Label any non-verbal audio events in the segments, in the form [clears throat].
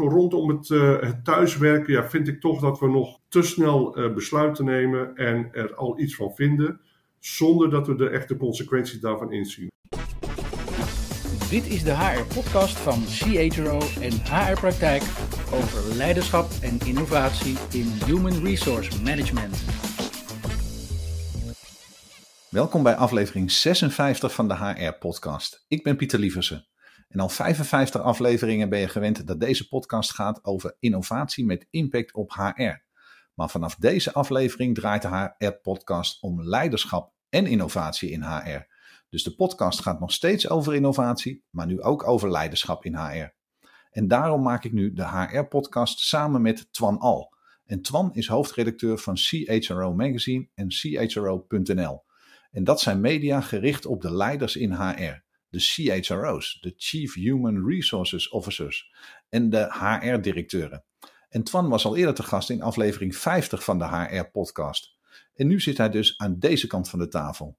Rondom het, uh, het thuiswerken ja, vind ik toch dat we nog te snel uh, besluiten nemen en er al iets van vinden, zonder dat we de echte consequenties daarvan inzien. Dit is de HR-podcast van CHRO en HR Praktijk over leiderschap en innovatie in Human Resource Management. Welkom bij aflevering 56 van de HR-podcast. Ik ben Pieter Lieversen. En al 55 afleveringen ben je gewend dat deze podcast gaat over innovatie met impact op HR. Maar vanaf deze aflevering draait de HR-podcast om leiderschap en innovatie in HR. Dus de podcast gaat nog steeds over innovatie, maar nu ook over leiderschap in HR. En daarom maak ik nu de HR-podcast samen met Twan Al. En Twan is hoofdredacteur van CHRO Magazine en CHRO.nl. En dat zijn media gericht op de leiders in HR de CHRO's, de Chief Human Resources Officers en de HR-directeuren. En Twan was al eerder te gast in aflevering 50 van de HR-podcast. En nu zit hij dus aan deze kant van de tafel.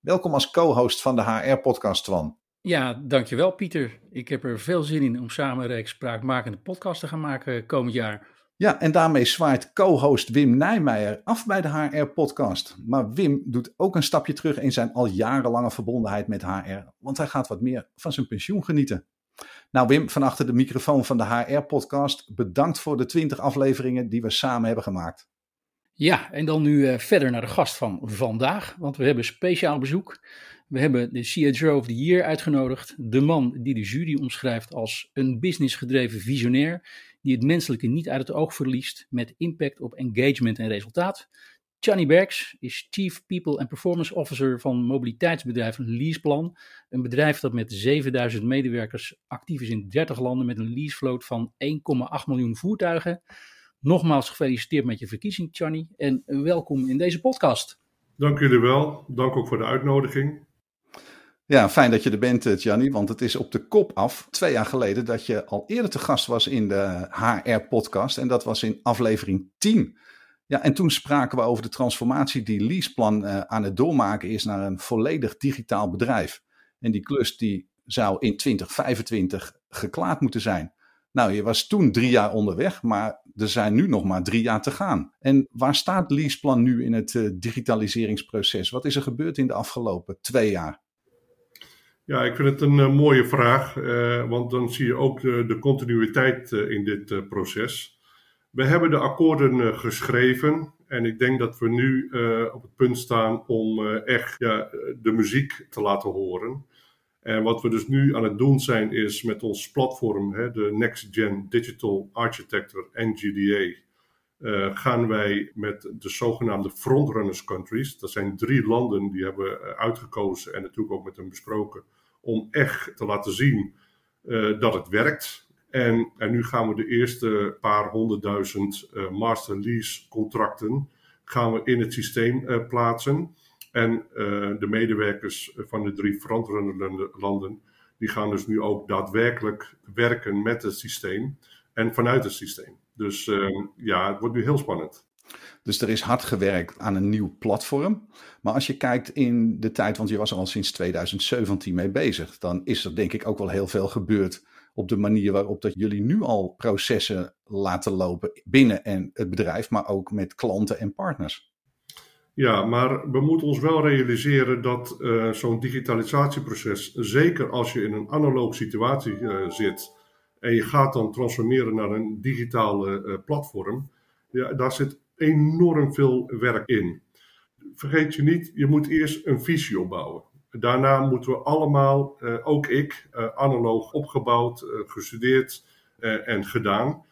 Welkom als co-host van de HR-podcast, Twan. Ja, dankjewel Pieter. Ik heb er veel zin in om samen een spraakmakende podcast te gaan maken komend jaar. Ja, en daarmee zwaait co-host Wim Nijmeijer af bij de HR-podcast. Maar Wim doet ook een stapje terug in zijn al jarenlange verbondenheid met HR, want hij gaat wat meer van zijn pensioen genieten. Nou Wim, van achter de microfoon van de HR-podcast, bedankt voor de 20 afleveringen die we samen hebben gemaakt. Ja, en dan nu uh, verder naar de gast van vandaag, want we hebben speciaal bezoek. We hebben de CHRO of the Year uitgenodigd, de man die de jury omschrijft als een businessgedreven visionair die het menselijke niet uit het oog verliest met impact op engagement en resultaat. Johnny Bergs is Chief People and Performance Officer van mobiliteitsbedrijf Leaseplan. Een bedrijf dat met 7000 medewerkers actief is in 30 landen met een leasevloot van 1,8 miljoen voertuigen. Nogmaals gefeliciteerd met je verkiezing, Johnny, en welkom in deze podcast. Dank jullie wel. Dank ook voor de uitnodiging. Ja, fijn dat je er bent, eh, Gianni, want het is op de kop af. Twee jaar geleden dat je al eerder te gast was in de HR-podcast. En dat was in aflevering 10. Ja, en toen spraken we over de transformatie die Leaseplan uh, aan het doormaken is naar een volledig digitaal bedrijf. En die klus die zou in 2025 geklaard moeten zijn. Nou, je was toen drie jaar onderweg, maar er zijn nu nog maar drie jaar te gaan. En waar staat Leaseplan nu in het uh, digitaliseringsproces? Wat is er gebeurd in de afgelopen twee jaar? Ja, ik vind het een uh, mooie vraag, uh, want dan zie je ook de, continuïteit uh, in dit proces. We hebben de akkoorden geschreven en ik denk dat we nu op het punt staan om echt ja, de muziek te laten horen. En wat we dus nu aan het doen zijn is met ons platform, hè, de Next Gen Digital Architecture NGDA, gaan wij met de zogenaamde frontrunners countries, dat zijn drie landen die hebben uitgekozen en natuurlijk ook met hen besproken, om echt te laten zien uh, dat het werkt. En, en, nu gaan we de eerste paar honderdduizend uh, master lease contracten gaan we in het systeem uh, plaatsen. En de medewerkers van de drie veranderende landen, die gaan dus nu ook daadwerkelijk werken met het systeem en vanuit het systeem. Dus ja, het wordt nu heel spannend. Dus er is hard gewerkt aan een nieuw platform. Maar als je kijkt in de tijd, want je was er al sinds 2017 mee bezig, dan is er denk ik ook wel heel veel gebeurd op de manier waarop dat jullie nu al processen laten lopen binnen en het bedrijf, maar ook met klanten en partners. Ja, maar we moeten ons wel realiseren dat uh, zo'n digitalisatieproces, zeker als je in een analoog situatie uh, zit en je gaat dan transformeren naar een digitale uh, platform, ja, daar zit enorm veel werk in. Vergeet je niet, je moet eerst een visie opbouwen. Daarna moeten we allemaal, uh, ook ik, uh, analoog opgebouwd, uh, gestudeerd en gedaan,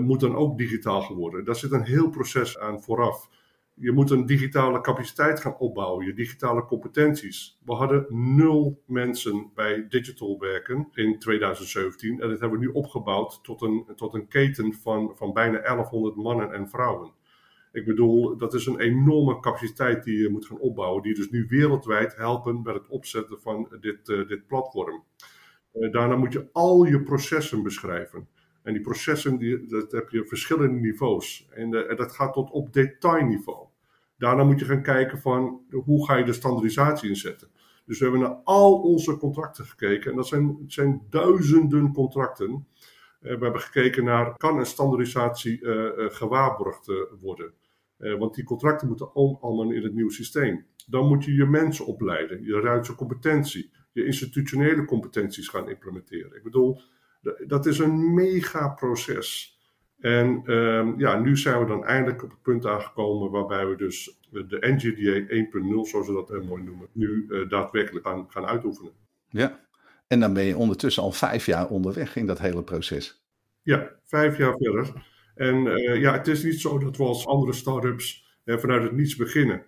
moet dan ook digitaal geworden. Daar zit een heel proces aan vooraf. Je moet een digitale capaciteit gaan opbouwen, je digitale competenties. We hadden nul mensen bij digital werken in 2017 en dat hebben we nu opgebouwd tot een, tot een keten van, van bijna 1100 mannen en vrouwen. Ik bedoel, dat is een enorme capaciteit die je moet gaan opbouwen, die dus nu wereldwijd helpen bij het opzetten van dit, uh, dit platform. Uh, daarna moet je al je processen beschrijven. En die processen, die, dat heb je verschillende niveaus. En, uh, en dat gaat tot op detailniveau. Daarna moet je gaan kijken van hoe ga je de standaardisatie inzetten. Dus we hebben naar al onze contracten gekeken. En dat zijn, zijn duizenden contracten. we hebben gekeken naar, kan een standaardisatie gewaarborgd worden? Want die contracten moeten allemaal in het nieuwe systeem. Dan moet je je mensen opleiden, je Duitse competentie, je institutionele competenties gaan implementeren. Ik bedoel, dat is een mega proces. En um, ja, nu zijn we dan eindelijk op het punt aangekomen waarbij we dus de NGDA 1.0, zoals we dat heel mooi noemen, nu uh, daadwerkelijk gaan, gaan uitoefenen. Ja, en dan ben je ondertussen al vijf jaar onderweg in dat hele proces. Ja, vijf jaar verder. En uh, ja, het is niet zo dat we als andere start-ups uh, vanuit het niets beginnen.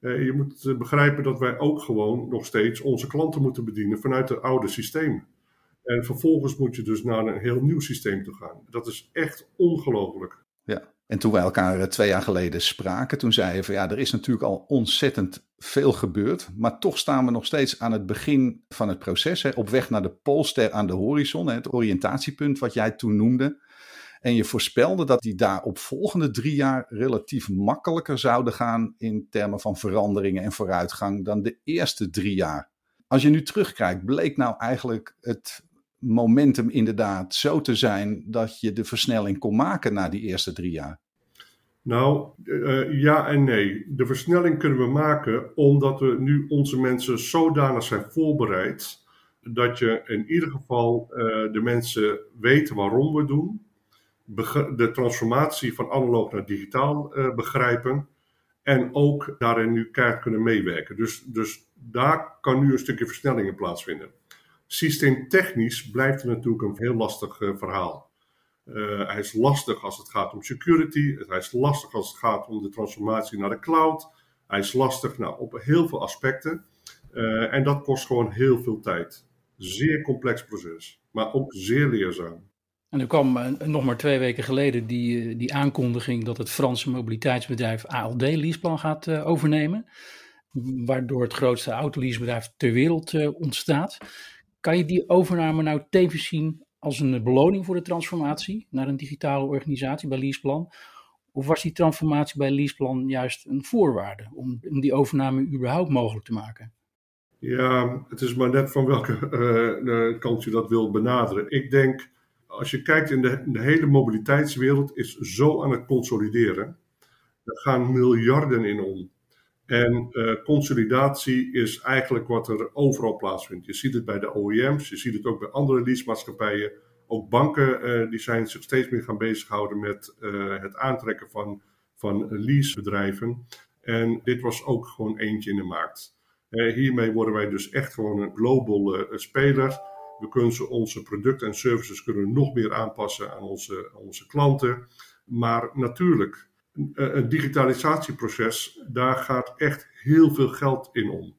je moet begrijpen dat wij ook gewoon nog steeds onze klanten moeten bedienen vanuit het oude systeem. En vervolgens moet je dus naar een heel nieuw systeem toe gaan. Dat is echt ongelooflijk. Ja, en toen wij elkaar eh, twee jaar geleden spraken, toen zei je van ja, er is natuurlijk al ontzettend veel gebeurd. Maar toch staan we nog steeds aan het begin van het proces. Hè, op weg naar de polster aan de horizon, hè, het oriëntatiepunt wat jij toen noemde. En je voorspelde dat die daar op volgende drie jaar relatief makkelijker zouden gaan in termen van veranderingen en vooruitgang dan de eerste drie jaar. Als je nu terugkijkt, bleek nou eigenlijk het momentum inderdaad zo te zijn dat je de versnelling kon maken na die eerste drie jaar? Nou, uh, ja en nee. De versnelling kunnen we maken omdat we nu onze mensen zodanig zijn voorbereid dat je in ieder geval uh, de mensen weten waarom we doen, de transformatie van analoog naar digitaal uh, begrijpen en ook daarin nu keihard kunnen meewerken. Dus, dus daar kan nu een stukje versnelling in plaatsvinden. Systeemtechnisch blijft het natuurlijk een heel lastig uh, verhaal. Uh, hij is lastig als het gaat om security. Hij is lastig als het gaat om de transformatie naar de cloud. Hij is lastig nou, op heel veel aspecten. En dat kost gewoon heel veel tijd. Zeer complex proces, maar ook zeer leerzaam. En er kwam nog maar twee weken geleden die, die aankondiging dat het Franse mobiliteitsbedrijf ALD Leaseplan gaat overnemen. Waardoor het grootste autoleasebedrijf ter wereld ontstaat. Kan je die overname nou tevens zien als een beloning voor de transformatie naar een digitale organisatie bij Leaseplan? Of was die transformatie bij Leaseplan juist een voorwaarde om, die overname überhaupt mogelijk te maken? Ja, het is maar net van welke kant je dat wilt benaderen. Ik denk, als je kijkt in de, hele mobiliteitswereld, is zo aan het consolideren. Er gaan miljarden in om. En uh, consolidatie is eigenlijk wat er overal plaatsvindt. Je ziet het bij de OEM's, je ziet het ook bij andere leasemaatschappijen. Ook banken uh, die zijn zich steeds meer gaan bezighouden met uh, het aantrekken van, van leasebedrijven. En dit was ook gewoon eentje in de markt. hiermee worden wij dus echt gewoon een global speler. We kunnen onze producten en services kunnen nog meer aanpassen aan onze, onze klanten. Maar natuurlijk, een digitalisatieproces, daar gaat echt heel veel geld in om.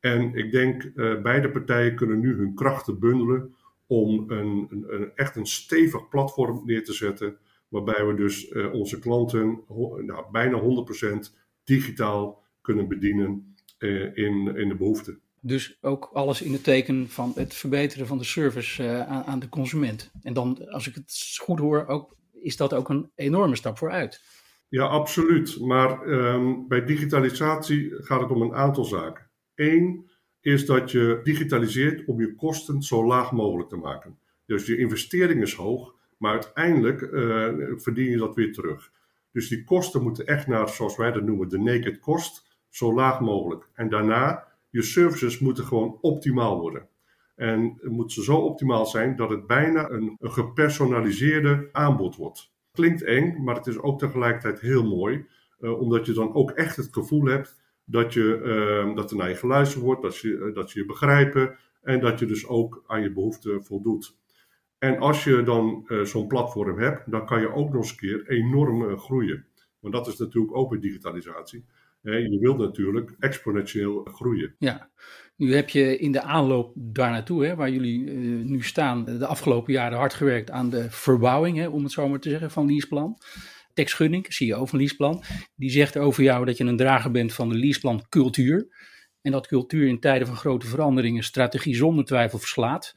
En ik denk, uh, beide partijen kunnen nu hun krachten bundelen om een, een, een, echt een stevig platform neer te zetten, waarbij we dus uh, onze klanten nou, bijna 100% digitaal kunnen bedienen uh, in, in de behoeften. Dus ook alles in het teken van het verbeteren van de service aan, aan de consument. En dan, als ik het goed hoor, ook, is dat ook een enorme stap vooruit. Ja, absoluut. Maar um, bij digitalisatie gaat het om een aantal zaken. Eén is dat je digitaliseert om je kosten zo laag mogelijk te maken. Dus je investering is hoog, maar uiteindelijk uh, verdien je dat weer terug. Dus die kosten moeten echt naar, zoals wij dat noemen, de naked cost, zo laag mogelijk. En daarna, je services moeten gewoon optimaal worden. En het moet zo optimaal zijn dat het bijna een, een gepersonaliseerde aanbod wordt klinkt eng, maar het is ook tegelijkertijd heel mooi. Uh, omdat je dan ook echt het gevoel hebt dat, je, uh, dat er naar je geluisterd wordt, dat je, uh, dat je je begrijpen en dat je dus ook aan je behoeften voldoet. En als je dan zo'n platform hebt, dan kan je ook nog eens een keer enorm groeien. Want dat is natuurlijk ook bij digitalisatie. Je wilt natuurlijk exponentieel groeien. Ja, nu heb je in de aanloop daar naartoe, waar jullie uh, nu staan, de afgelopen jaren hard gewerkt aan de verbouwing, hè, om het zo maar te zeggen, van Leaseplan. Tex Gunning, CEO van Leaseplan, die zegt over jou dat je een drager bent van de Leaseplan cultuur. En dat cultuur in tijden van grote veranderingen strategie zonder twijfel verslaat.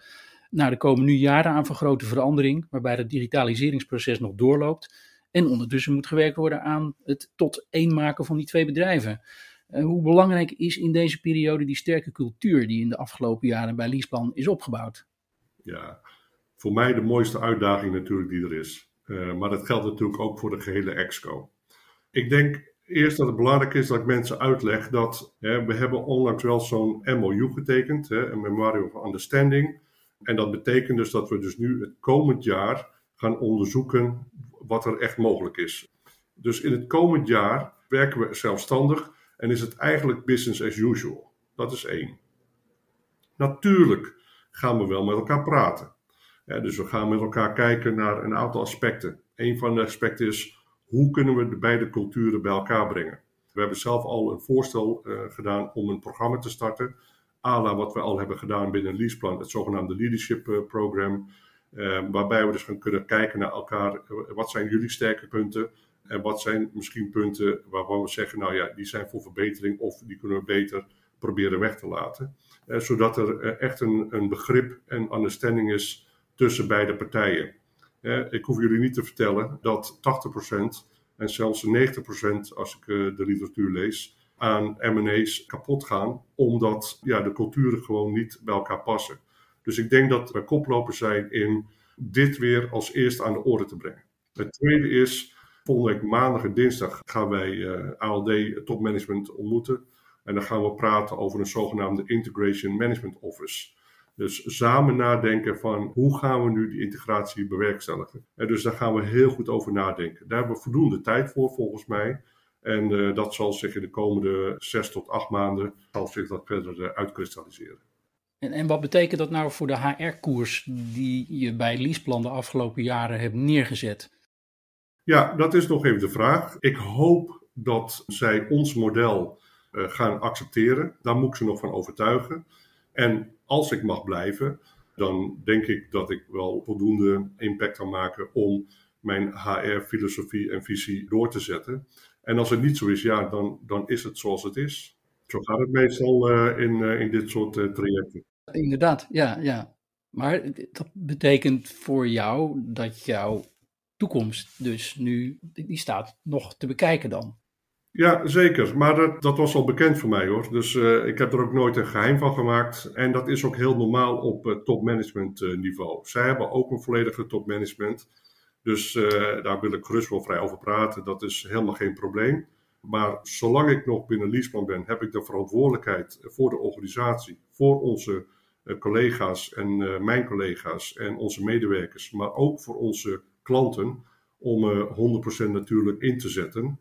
Nou, er komen nu jaren aan van grote verandering, waarbij het digitaliseringsproces nog doorloopt. En ondertussen moet gewerkt worden aan het tot één maken van die twee bedrijven. Uh, hoe belangrijk is in deze periode die sterke cultuur die in de afgelopen jaren bij Leaseplan is opgebouwd? Ja, voor mij de mooiste uitdaging natuurlijk die er is. Uh, maar dat geldt natuurlijk ook voor de gehele exco. Ik denk eerst dat het belangrijk is dat ik mensen uitleg dat hè, we hebben onlangs wel zo'n MOU getekend, hè, een Memorandum of Understanding. En dat betekent dus dat we dus nu het komend jaar gaan onderzoeken wat er echt mogelijk is. Dus in het komend jaar werken we zelfstandig en is het eigenlijk business as usual. Dat is één. Natuurlijk gaan we wel met elkaar praten. dus we gaan met elkaar kijken naar een aantal aspecten. Een van de aspecten is hoe kunnen we de beide culturen bij elkaar brengen. We hebben zelf al een voorstel uh, gedaan om een programma te starten. ala wat we al hebben gedaan binnen Leaseplan, het zogenaamde Leadership uh, Program. Uh, waarbij we dus gaan kunnen kijken naar elkaar. wat zijn jullie sterke punten? En wat zijn misschien punten waarvan we zeggen, nou ja, die zijn voor verbetering of die kunnen we beter proberen weg te laten. zodat er echt een, een begrip en understanding is tussen beide partijen. ik hoef jullie niet te vertellen dat 80% en zelfs 90% als ik eh, de literatuur lees, aan M&A's kapot gaan, omdat ja, de culturen gewoon niet bij elkaar passen. Dus ik denk dat we koploper zijn in dit weer als eerste aan de orde te brengen. Het tweede is, volgende week maandag en dinsdag gaan wij eh, ALD topmanagement ontmoeten. En dan gaan we praten over een zogenaamde Integration Management Office. Dus samen nadenken van hoe gaan we nu die integratie bewerkstelligen. En dus daar gaan we heel goed over nadenken. Daar hebben we voldoende tijd voor volgens mij. En uh, dat zal zich in de komende zes tot acht maanden zal zich dat verder uh, uitkristalliseren. En, en wat betekent dat nou voor de HR-koers die je bij Leaseplan de afgelopen jaren hebt neergezet? Ja, dat is nog even de vraag. Ik hoop dat zij ons model uh, gaan accepteren. Daar moet ik ze nog van overtuigen. En als ik mag blijven, dan denk ik dat ik wel voldoende impact kan maken om mijn HR-filosofie en visie door te zetten. En als het niet zo is, ja, dan, dan is het zoals het is. Zo gaat het meestal uh, in, uh, in dit soort trajecten. Inderdaad, ja, ja. Maar dat betekent voor jou dat jouw toekomst dus nu, die staat nog te bekijken dan. Ja, zeker. Maar dat, dat was al bekend voor mij hoor. Dus uh, ik heb er ook nooit een geheim van gemaakt. En dat is ook heel normaal op uh, topmanagement uh, niveau. Zij hebben ook een volledige topmanagement. Dus daar wil ik gerust wel vrij over praten. Dat is helemaal geen probleem. Maar zolang ik nog binnen Leaseplan ben, heb ik de verantwoordelijkheid voor de organisatie, voor onze collega's en mijn collega's en onze medewerkers, maar ook voor onze klanten, om 100% natuurlijk in te zetten.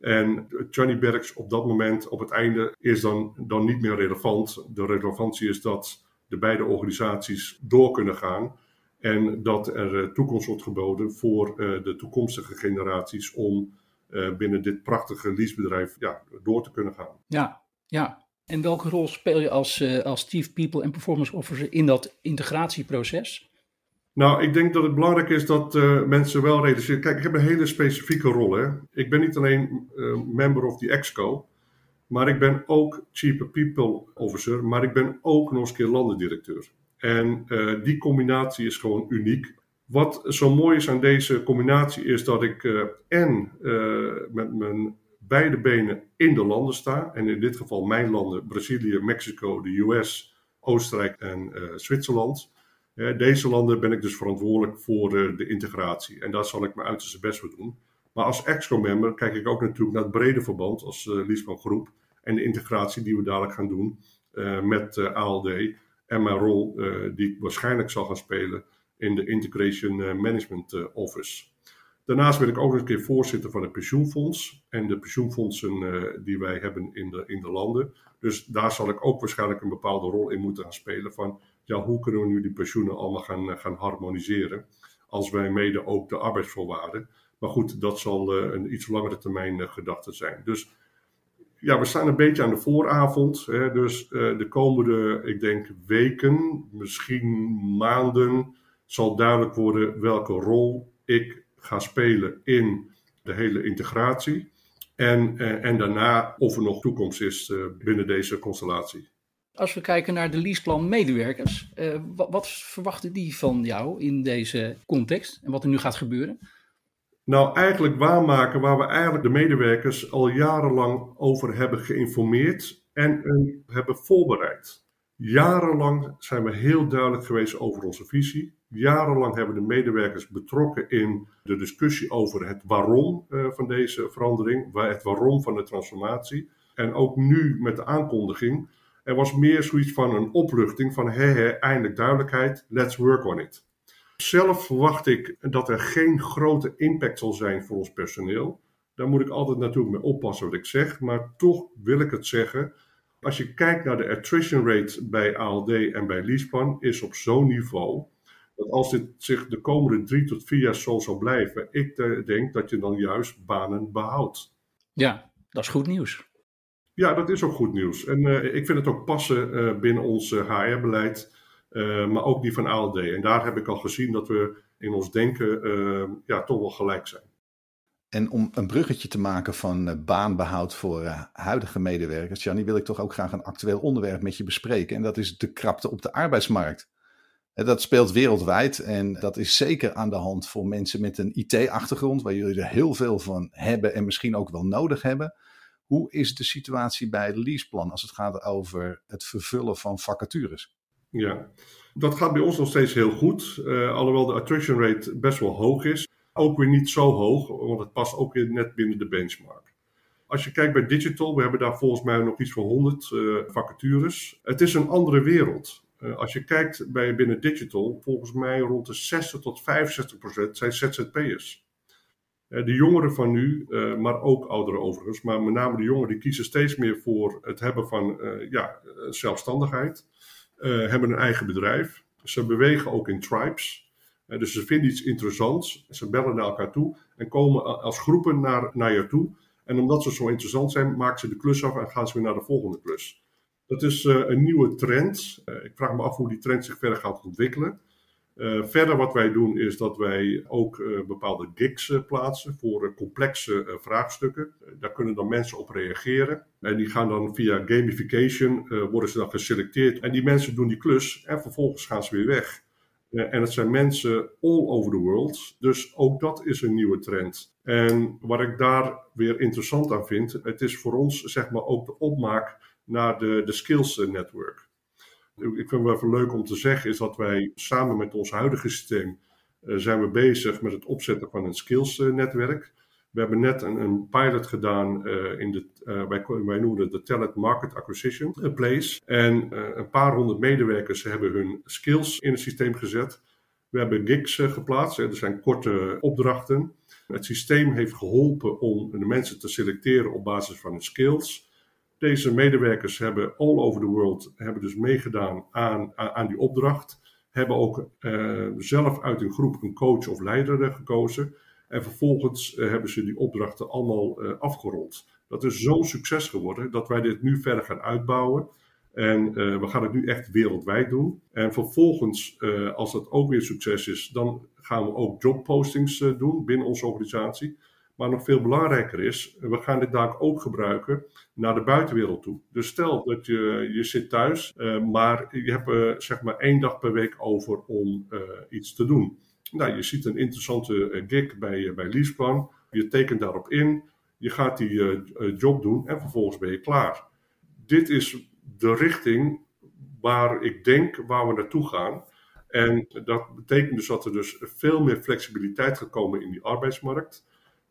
En Johnny Berks op dat moment, op het einde, is dan, dan niet meer relevant. De relevantie is dat de beide organisaties door kunnen gaan. En dat er eh, toekomst wordt geboden voor de toekomstige generaties om binnen dit prachtige leasebedrijf ja, door te kunnen gaan. Ja, ja. En welke rol speel je als, uh, als Chief People and Performance Officer in dat integratieproces? Nou, ik denk dat het belangrijk is dat uh, mensen wel realiseren. Kijk, ik heb een hele specifieke rol. Hè. Ik ben niet alleen uh, member of the EXCO, maar ik ben ook Chief People Officer, maar ik ben ook nog eens keer landendirecteur. En uh, die combinatie is gewoon uniek. Wat zo mooi is aan deze combinatie is dat ik en met mijn beide benen in de landen sta. En in dit geval mijn landen, Brazilië, Mexico, de US, Oostenrijk en Zwitserland. Deze landen ben ik dus verantwoordelijk voor de integratie. En daar zal ik mijn uiterste best voor doen. Maar als EXCO-member kijk ik ook natuurlijk naar het brede verband als Liesman Groep. En de integratie die we dadelijk gaan doen met ALD. En mijn rol die ik waarschijnlijk zal gaan spelen in de Integration Management Office. Daarnaast ben ik ook nog een keer voorzitter van het pensioenfonds. En de pensioenfondsen die wij hebben in de, in de landen. Dus daar zal ik ook waarschijnlijk een bepaalde rol in moeten gaan spelen. Van ja, hoe kunnen we nu die pensioenen allemaal gaan, eh, gaan harmoniseren? Als wij mede ook de arbeidsvoorwaarden. Maar goed, dat zal een iets langere termijn gedachte zijn. Dus ja, we staan een beetje aan de vooravond. Hè, dus de komende, ik denk, weken, misschien maanden, zal duidelijk worden welke rol ik ga spelen in de hele integratie. En, en daarna of er nog toekomst is binnen deze constellatie. Als we kijken naar de leaseplan medewerkers, wat, wat, verwachten die van jou in deze context en wat er nu gaat gebeuren? Nou, eigenlijk waarmaken waar we eigenlijk de medewerkers al jarenlang over hebben geïnformeerd en hebben voorbereid. Jarenlang zijn we heel duidelijk geweest over onze visie. Jarenlang hebben de medewerkers betrokken in de discussie over het waarom uh, van deze verandering, het waarom van de transformatie. En ook nu met de aankondiging, er was meer zoiets van een opluchting van hé eindelijk duidelijkheid, let's work on it. Zelf verwacht ik dat er geen grote impact zal zijn voor ons personeel. Daar moet ik altijd natuurlijk mee oppassen wat ik zeg, maar toch wil ik het zeggen. Als je kijkt naar de attrition rate bij ALD en bij Leaseplan, is op zo'n niveau dat als dit zich de komende drie tot vier jaar zo zal blijven, ik denk dat je dan juist banen behoudt. Ja, dat is goed nieuws. Ja, dat is ook goed nieuws. En uh, ik vind het ook passen uh, binnen ons HR-beleid, uh, eh, maar ook die van ALD. En daar heb ik al gezien dat we in ons denken ja, toch wel gelijk zijn. En om een bruggetje te maken van baanbehoud voor huidige medewerkers, Jannie, wil ik toch ook graag een actueel onderwerp met je bespreken. En dat is de krapte op de arbeidsmarkt. Dat speelt wereldwijd en dat is zeker aan de hand voor mensen met een IT-achtergrond, waar jullie er heel veel van hebben en misschien ook wel nodig hebben. Hoe is de situatie bij Leaseplan als het gaat over het vervullen van vacatures? Ja, dat gaat bij ons nog steeds heel goed. Uh, alhoewel de attrition rate best wel hoog is. Ook weer niet zo hoog, want het past ook weer net binnen de benchmark. Als je kijkt bij digital, we hebben daar volgens mij nog iets van 100 uh, eh, vacatures. Het is een andere wereld. Uh, als je kijkt bij binnen digital, volgens mij rond de 60 tot 65 procent zijn ZZP'ers. Eh, de jongeren van nu, eh, maar ook ouderen overigens, maar met name de jongeren, die kiezen steeds meer voor het hebben van ja, zelfstandigheid, hebben een eigen bedrijf. Ze bewegen ook in tribes. dus ze vinden iets interessants, ze bellen naar elkaar toe en komen als groepen naar, naar je toe. En omdat ze zo interessant zijn, maken ze de klus af en gaan ze weer naar de volgende klus. Dat is een nieuwe trend. ik vraag me af hoe die trend zich verder gaat ontwikkelen. Uh, verder wat wij doen is dat wij ook bepaalde gigs plaatsen voor complexe vraagstukken. daar kunnen dan mensen op reageren. En die gaan dan via gamification, worden ze dan geselecteerd. En die mensen doen die klus en vervolgens gaan ze weer weg. en het zijn mensen all over the world. Dus ook dat is een nieuwe trend. En wat ik daar weer interessant aan vind, het is voor ons zeg maar ook de opmaak naar de, de skills network. Ik vind het wel even leuk om te zeggen, is dat wij samen met ons huidige systeem uh, zijn we bezig met het opzetten van een skills-netwerk. We hebben net een, een pilot gedaan uh, in de, wij, wij noemen het de Talent Market Acquisition Place. En een paar honderd medewerkers hebben hun skills in het systeem gezet. We hebben gigs geplaatst, er zijn korte opdrachten. Het systeem heeft geholpen om de mensen te selecteren op basis van hun skills. Deze medewerkers hebben all over the world hebben dus meegedaan aan, aan die opdracht. Hebben ook uh, zelf uit een groep een coach of leider gekozen. En vervolgens uh, hebben ze die opdrachten allemaal uh, afgerond. Dat is zo'n succes geworden dat wij dit nu verder gaan uitbouwen. En we gaan het nu echt wereldwijd doen. En vervolgens, als dat ook weer succes is, dan gaan we ook jobpostings doen binnen onze organisatie. Maar nog veel belangrijker is, we gaan dit daar ook gebruiken naar de buitenwereld toe. Dus stel dat je, je zit thuis, uh, maar je hebt uh, zeg maar één dag per week over om uh, iets te doen. Nou, je ziet een interessante gig bij, bij Leaseplan, je tekent daarop in, je gaat die job doen en vervolgens ben je klaar. Dit is de richting waar ik denk waar we naartoe gaan. En dat betekent dus dat er dus veel meer flexibiliteit gaat komen in die arbeidsmarkt.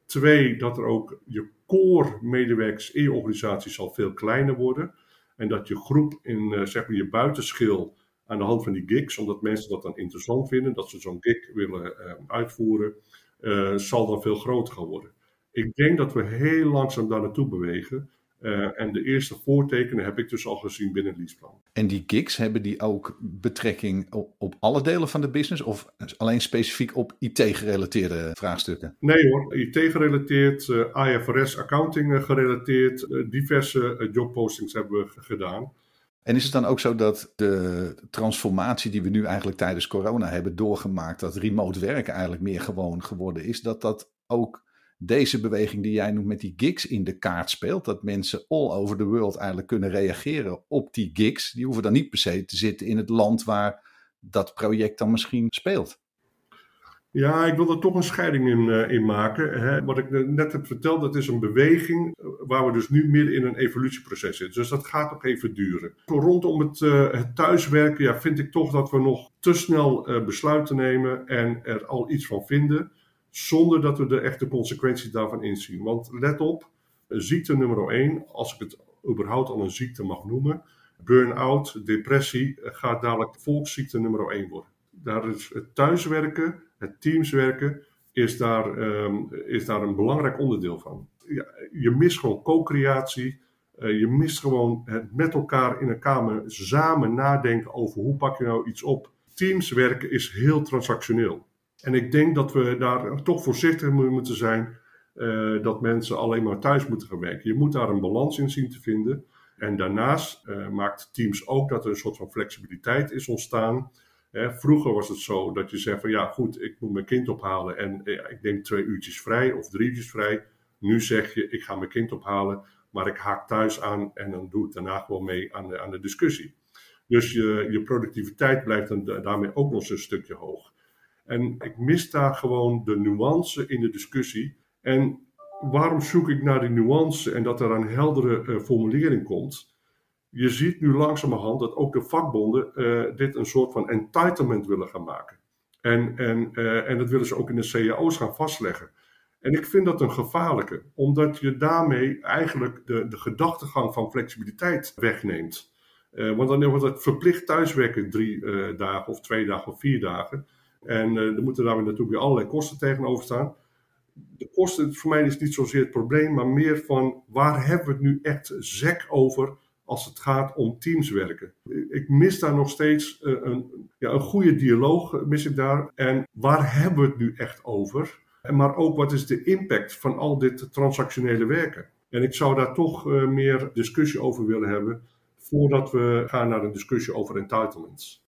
Twee, dat er ook je core medewerkers in je organisatie zal veel kleiner worden. En dat je groep in uh, zeg maar je buitenschil aan de hand van die gigs, omdat mensen dat dan interessant vinden, dat ze zo'n gig willen uh, uitvoeren, uh, zal dan veel groter gaan worden. Ik denk dat we heel langzaam daar naartoe bewegen. Uh, en de eerste voortekenen heb ik dus al gezien binnen Leaseplan. En die gigs, hebben die ook betrekking op, op alle delen van de business of alleen specifiek op IT-gerelateerde vraagstukken? Nee hoor, IT-gerelateerd, uh, IFRS accounting uh, gerelateerd, diverse jobpostings hebben we gedaan. En is het dan ook zo dat de transformatie die we nu eigenlijk tijdens corona hebben doorgemaakt, dat remote werken eigenlijk meer gewoon geworden is, dat dat ook deze beweging die jij noemt met die gigs in de kaart speelt. Dat mensen all over the world eigenlijk kunnen reageren op die gigs. Die hoeven dan niet per se te zitten in het land waar dat project dan misschien speelt. Ja, ik wil er toch een scheiding in, uh, in maken. Hè. Wat ik net heb verteld, dat is een beweging eh, waar we dus nu midden in een evolutieproces zitten. Dus dat gaat nog even duren. Rondom het, uh, het thuiswerken ja, vind ik toch dat we nog te snel besluiten nemen en er al iets van vinden, zonder dat we de echte consequenties daarvan inzien. Want let op, ziekte nummer 1, als ik het überhaupt al een ziekte mag noemen, burn-out, depressie, gaat dadelijk volksziekte nummer 1 worden. Daar is het thuiswerken het teamswerken is daar, ehm, is daar een belangrijk onderdeel van. Ja, je mist gewoon co-creatie. Uh, je mist gewoon het met elkaar in een kamer samen nadenken over hoe pak je nou iets op. Teamswerken is heel transactioneel. En ik denk dat we daar toch voorzichtig moeten zijn uh, dat mensen alleen maar thuis moeten gaan werken. Je moet daar een balans in zien te vinden. En daarnaast uh, maakt Teams ook dat er een soort van flexibiliteit is ontstaan vroeger was het zo dat je zegt van ja goed, ik moet mijn kind ophalen en ja, ik neem twee uurtjes vrij of drie uurtjes vrij. Nu zeg je ik ga mijn kind ophalen, maar ik haak thuis aan en dan doe ik daarna gewoon mee aan de, aan de discussie. Dus je, je productiviteit blijft daarmee ook nog eens een stukje hoog. En ik mis daar gewoon de nuance in de discussie. En waarom zoek ik naar die nuance en dat er een heldere uh, formulering komt? je ziet nu langzamerhand dat ook de vakbonden uh, dit een soort van entitlement willen gaan maken. En, en, uh, en dat willen ze ook in de cao's gaan vastleggen. En ik vind dat een gevaarlijke, omdat je daarmee eigenlijk de, de gedachtegang van flexibiliteit wegneemt. Want dan wordt het verplicht thuiswerken drie dagen of twee dagen of vier dagen. En er moeten daar natuurlijk weer allerlei kosten tegenover staan. De kosten voor mij is niet zozeer het probleem, maar meer van waar hebben we het nu echt zek over als het gaat om teamswerken. Ik mis daar nog steeds eh, een, ja, een goede dialoog, eh, mis ik daar. En waar hebben we het nu echt over? Maar ook wat is de impact van al dit transactionele werken? En ik zou daar toch meer discussie over willen hebben voordat we gaan naar een discussie over entitlements.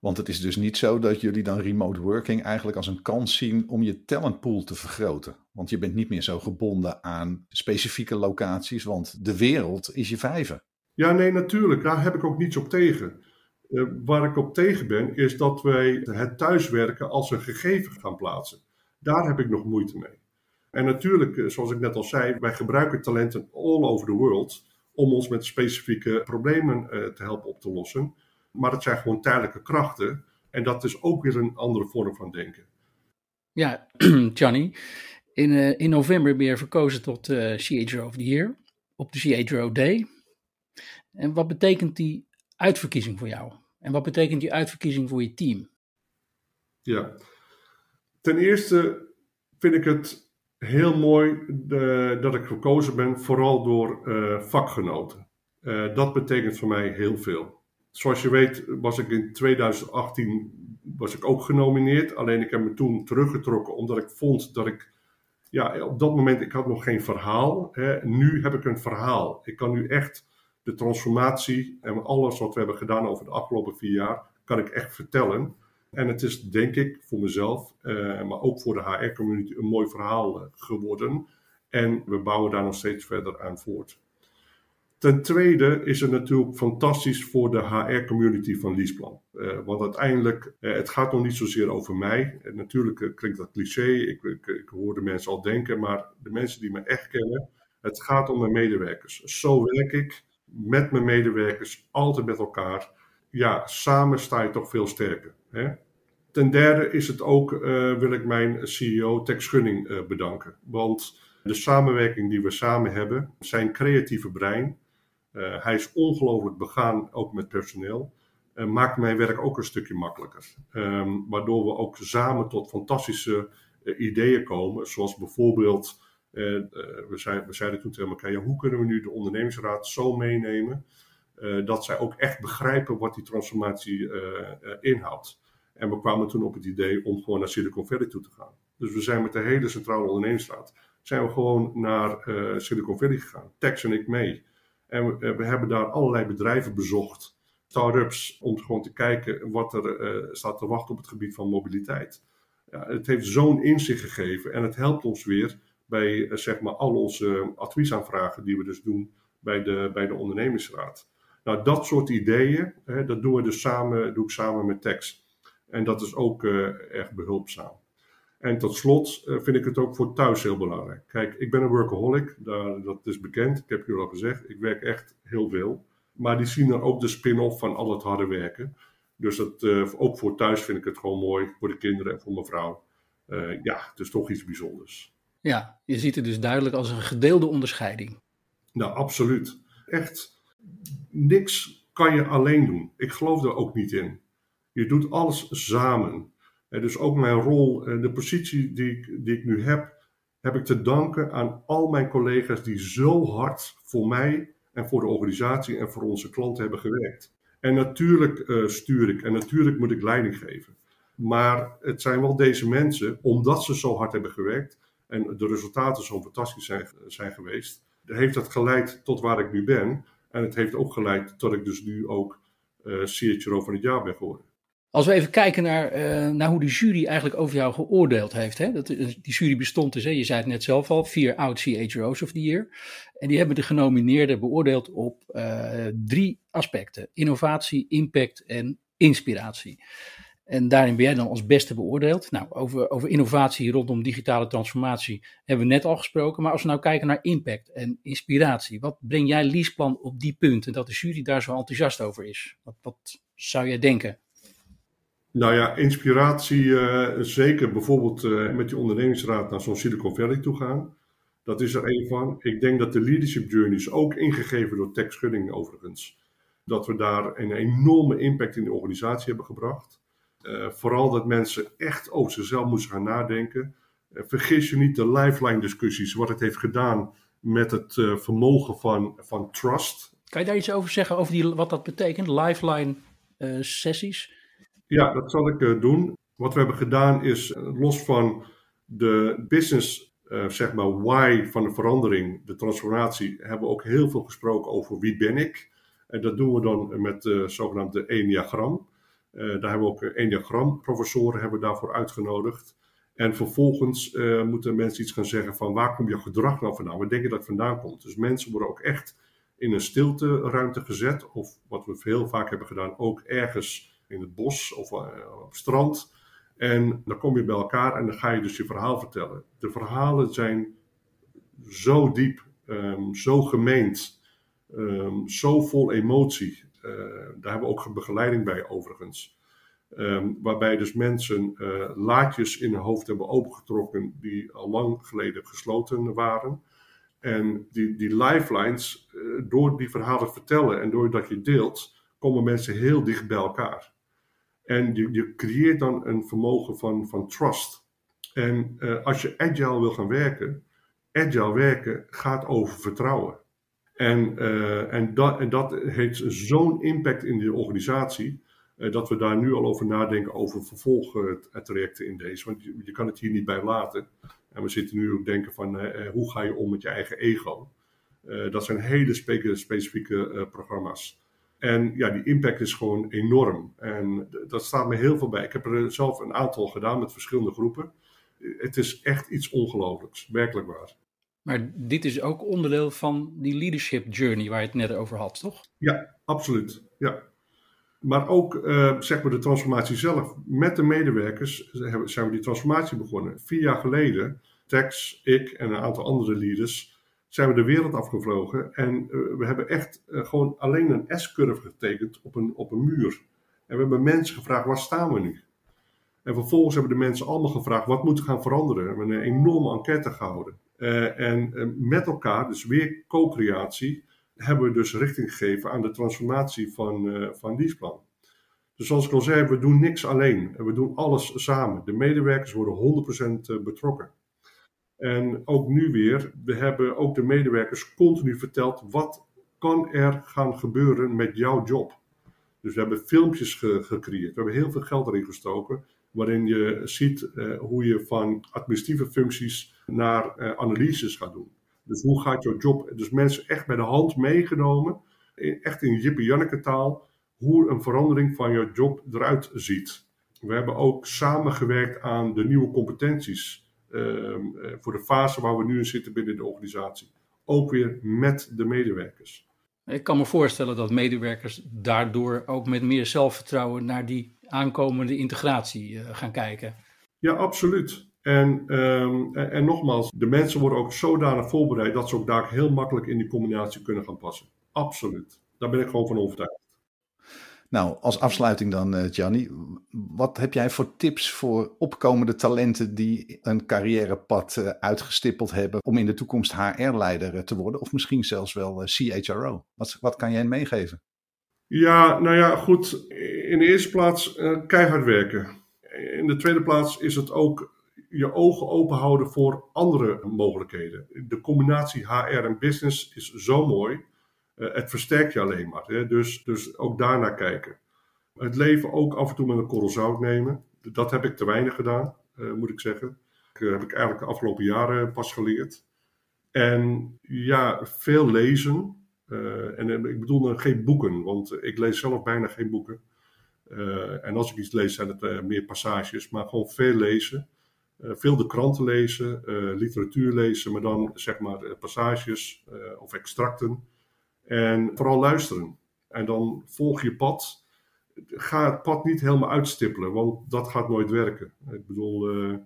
Want het is dus niet zo dat jullie dan remote working eigenlijk als een kans zien om je talentpool te vergroten. Want je bent niet meer zo gebonden aan specifieke locaties, want de wereld is je vijven. Ja, nee, natuurlijk. Daar heb ik ook niets op tegen. Uh, waar ik op tegen ben, is dat wij het thuiswerken als een gegeven gaan plaatsen. Daar heb ik nog moeite mee. En natuurlijk, eh, zoals ik net al zei, wij gebruiken talenten all over the world om ons met specifieke problemen uh, te helpen op te lossen. Maar het zijn gewoon tijdelijke krachten. En dat is ook weer een andere vorm van denken. Ja, [clears throat] Johnny. In, uh, in november ben je verkozen tot uh, CHRO of the Year. Op de CHRO Day. En wat betekent die uitverkiezing voor jou? En wat betekent die uitverkiezing voor je team? Ja, ten eerste vind ik het heel mooi de, dat ik gekozen ben, vooral door uh, vakgenoten. Uh, dat betekent voor mij heel veel. Zoals je weet was ik in 2018 was ik ook genomineerd. Alleen ik heb me toen teruggetrokken omdat ik vond dat ik ja, op dat moment ik had nog geen verhaal. Hè. Nu heb ik een verhaal. Ik kan nu echt de transformatie en alles wat we hebben gedaan over de afgelopen vier jaar, kan ik echt vertellen. En het is denk ik voor mezelf, uh, maar ook voor de HR-community, een mooi verhaal uh, geworden. En we bouwen daar nog steeds verder aan voort. Ten tweede is het natuurlijk fantastisch voor de HR-community van Leaseplan. Uh, want uiteindelijk, het gaat nog niet zozeer over mij. natuurlijk klinkt dat cliché, ik, ik, hoor de mensen al denken, maar de mensen die me echt kennen, het gaat om mijn medewerkers. Zo werk ik met mijn medewerkers, altijd met elkaar. Ja, samen sta je toch veel sterker. Hè? Ten derde is het ook, uh, wil ik mijn CEO Tex Schunning uh, bedanken. Want de samenwerking die we samen hebben, zijn creatieve brein, uh, hij is ongelooflijk begaan, ook met personeel, maakt mijn werk ook een stukje makkelijker. Um, waardoor we ook samen tot fantastische ideeën komen, zoals bijvoorbeeld we, we, zeiden toen tegen elkaar, ja, hoe kunnen we nu de ondernemingsraad zo meenemen dat zij ook echt begrijpen wat die transformatie inhoudt. En we kwamen toen op het idee om gewoon naar Silicon Valley toe te gaan. Dus we zijn met de hele centrale ondernemingsraad zijn we gewoon naar Silicon Valley gegaan. Tex en ik mee. En we, we hebben daar allerlei bedrijven bezocht, start-ups, om gewoon te kijken wat er staat te wachten op het gebied van mobiliteit. Ja, het heeft zo'n inzicht gegeven en het helpt ons weer bij eh, zeg maar al onze adviesaanvragen die we dus doen bij de, bij de ondernemingsraad. Nou, dat soort ideeën, hè, dat doen we dus samen, doe ik samen met Tex. En dat is ook uh, erg behulpzaam. En tot slot uh, vind ik het ook voor thuis heel belangrijk. Kijk, ik ben een workaholic, daar, dat is bekend. Ik heb jullie al gezegd, ik werk echt heel veel. Maar die zien dan ook de spin-off van al het harde werken. Dus dat, uh, ook voor thuis vind ik het gewoon mooi, voor de kinderen en voor mijn vrouw. Uh, ja, het is toch iets bijzonders. Ja, je ziet het dus duidelijk als een gedeelde onderscheiding. Nou, absoluut. Echt, niks kan je alleen doen. Ik geloof er ook niet in. Je doet alles samen. En dus ook mijn rol, en de positie die ik, die ik nu heb, heb ik te danken aan al mijn collega's die zo hard voor mij en voor de organisatie en voor onze klanten hebben gewerkt. En natuurlijk uh, stuur ik en natuurlijk moet ik leiding geven. Maar het zijn wel deze mensen, omdat ze zo hard hebben gewerkt en de resultaten zo fantastisch zijn, zijn geweest, heeft dat geleid tot waar ik nu ben. En het heeft ook geleid tot ik dus nu ook uh, CHRO van het jaar ben geworden. Als we even kijken naar, uh, naar hoe de jury eigenlijk over jou geoordeeld heeft. Hè? Dat, die jury bestond dus, hè, je zei het net zelf al, vier oud CHRO's of the Year. En die hebben de genomineerden beoordeeld op uh, drie aspecten. Innovatie, impact en inspiratie. En daarin ben jij dan als beste beoordeeld. Nou, over, over innovatie rondom digitale transformatie hebben we net al gesproken. Maar als we nou kijken naar impact en inspiratie. Wat breng jij Liesplan op die punten dat de jury daar zo enthousiast over is? Wat, wat zou jij denken? Nou ja, inspiratie uh, zeker. Bijvoorbeeld uh, met die ondernemingsraad naar zo'n Silicon Valley toe gaan. Dat is er een van. Ik denk dat de leadership journeys, ook ingegeven door Tech Schudding overigens, dat we daar een enorme impact in de organisatie hebben gebracht. Uh, vooral dat mensen echt over zichzelf moeten gaan nadenken. vergis je niet de lifeline discussies, wat het heeft gedaan met het vermogen van, van trust. Kan je daar iets over zeggen, over die, wat dat betekent, lifeline sessies? Ja, dat zal ik uh, doen. Wat we hebben gedaan is, uh, los van de business, uh, zeg maar, why van de verandering, de transformatie, hebben we ook heel veel gesproken over wie ben ik. En dat doen we dan met de zogenaamde Enneagram. daar hebben we ook Enneagram-professoren hebben we daarvoor uitgenodigd. En vervolgens moeten mensen iets gaan zeggen van waar komt jouw gedrag nou vandaan? Waar denk je dat het vandaan komt? Dus mensen worden ook echt in een stilte ruimte gezet. Of wat we heel vaak hebben gedaan, ook ergens in het bos of uh, op strand. En dan kom je bij elkaar en dan ga je dus je verhaal vertellen. De verhalen zijn zo diep, um, zo gemeend, um, zo vol emotie. Uh, daar hebben we ook begeleiding bij overigens. Um, waarbij dus mensen uh, laadjes in hun hoofd hebben opengetrokken die al lang geleden gesloten waren. En die, die lifelines, door die verhalen vertellen en doordat je deelt, komen mensen heel dicht bij elkaar. En je, je creëert dan een vermogen van, van trust. En uh, als je agile wil gaan werken, agile werken gaat over vertrouwen. En, uh, en, dat, dat heeft zo'n impact in de organisatie, uh, dat we daar nu al over nadenken over vervolgtrajecten in deze. Want je, je, kan het hier niet bij laten. En we zitten nu ook denken van hoe ga je om met je eigen ego. dat zijn hele specifieke programma's. En ja, die impact is gewoon enorm. En dat staat me heel veel bij. Ik heb er zelf een aantal gedaan met verschillende groepen. Het is echt iets ongelooflijks, werkelijk waar. Maar dit is ook onderdeel van die leadership journey waar je het net over had, toch? Ja, absoluut. Ja. Maar ook uh, zeg maar de transformatie zelf. Met de medewerkers zijn we die transformatie begonnen. Vier jaar geleden, Tex, ik en een aantal andere leaders zijn we de wereld afgevlogen. En uh, we hebben echt uh, gewoon alleen een S-curve getekend op een, op een muur. En we hebben mensen gevraagd, waar staan we nu? En vervolgens hebben de mensen allemaal gevraagd, wat moet er gaan veranderen? We hebben een enorme enquête gehouden. Uh, en met elkaar, dus weer co-creatie, hebben we dus richting gegeven aan de transformatie van, van Leaseplan. Dus zoals ik al zei, we doen niks alleen. We doen alles samen. De medewerkers worden 100% betrokken. En ook nu weer, we hebben ook de medewerkers continu verteld wat kan er gaan gebeuren met jouw job. Dus we hebben filmpjes ge gecreëerd, we hebben heel veel geld erin gestoken, waarin je ziet uh, hoe je van administratieve functies naar uh, analyses gaat doen. Dus hoe gaat jouw job, dus mensen echt bij de hand meegenomen, echt in Jippe Janneke taal, hoe een verandering van jouw job eruit ziet. We hebben ook samengewerkt aan de nieuwe competenties eh, voor de fase waar we nu in zitten binnen de organisatie. Ook weer met de medewerkers. Ik kan me voorstellen dat medewerkers daardoor ook met meer zelfvertrouwen naar die aankomende integratie uh, gaan kijken. Ja, absoluut. En, ehm, en, en, nogmaals, de mensen worden ook zodanig voorbereid dat ze ook daar heel makkelijk in die combinatie kunnen gaan passen. Absoluut. Daar ben ik gewoon van overtuigd. Nou, als afsluiting dan, uh, Gianni. Wat heb jij voor tips voor opkomende talenten die een carrièrepad uh, uitgestippeld hebben om in de toekomst HR-leider eh, te worden? Of misschien zelfs wel CHRO? Wat, wat kan jij meegeven? Ja, nou ja, goed. In de eerste plaats keihard werken. In de tweede plaats is het ook je ogen open houden voor andere mogelijkheden. De combinatie HR en business is zo mooi. Eh, het versterkt je alleen maar. Hè? Dus, dus ook daarnaar kijken. Het leven ook af en toe met een korrel zout nemen. Dat heb ik te weinig gedaan, uh, moet ik zeggen. Dat uh, heb ik eigenlijk de afgelopen jaren pas geleerd. En ja, veel lezen. En ik bedoel dan geen boeken, want ik lees zelf bijna geen boeken. en als ik iets lees, zijn het meer passages, maar gewoon veel lezen. veel de kranten lezen, literatuur lezen, maar dan zeg maar passages of extracten. En vooral luisteren. En dan volg je pad. Ga het pad niet helemaal uitstippelen, want dat gaat nooit werken. Ik bedoel, uh,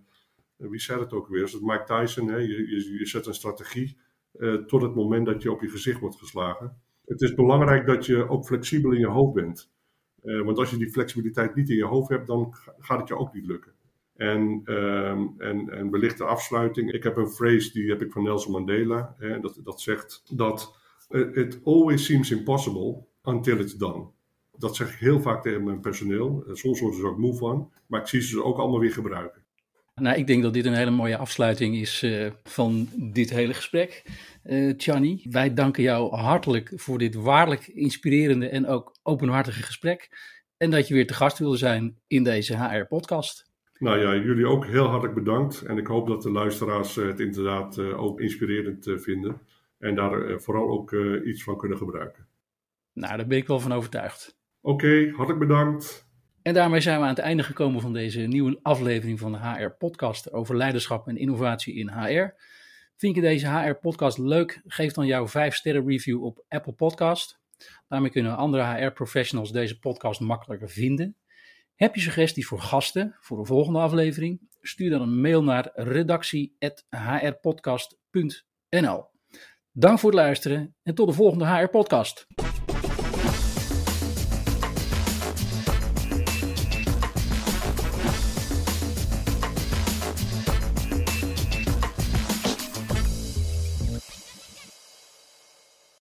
wie zei het ook weer? Is het Mike Tyson? Hè? Je, je, je zet een strategie uh, tot het moment dat je op je gezicht wordt geslagen. Het is belangrijk dat je ook flexibel in je hoofd bent. Uh, want als je die flexibiliteit niet in je hoofd hebt, dan gaat het je ook niet lukken. En, um, en, en wellicht de afsluiting. Ik heb een phrase, die heb ik van Nelson Mandela. Hè, dat, dat zegt dat It always seems impossible until it's done. Dat zeg ik heel vaak tegen mijn personeel. Eh, soms worden ze er ook moe van, maar ik zie ze ook allemaal weer gebruiken. Nou, ik denk dat dit een hele mooie afsluiting is uh, van dit hele gesprek. Uh, Chani, wij danken jou hartelijk voor dit waarlijk inspirerende en ook openhartige gesprek. En dat je weer te gast wilde zijn in deze HR-podcast. Nou ja, jullie ook heel hartelijk bedankt. En ik hoop dat de luisteraars het inderdaad ook inspirerend vinden. En daar eh, vooral ook eh, iets van kunnen gebruiken. Nou, daar ben ik wel van overtuigd. Oké, hartelijk bedankt. En daarmee zijn we aan het einde gekomen van deze nieuwe aflevering van de HR-podcast over leiderschap en innovatie in HR. Vind je deze HR-podcast leuk? Geef dan jouw 5-sterren review op Apple Podcast. Daarmee kunnen andere HR-professionals deze podcast makkelijker vinden. Heb je suggesties voor gasten voor de volgende aflevering? Stuur dan een mail naar redactie.hrpodcast.nl. Dank voor het luisteren en tot de volgende HR-podcast.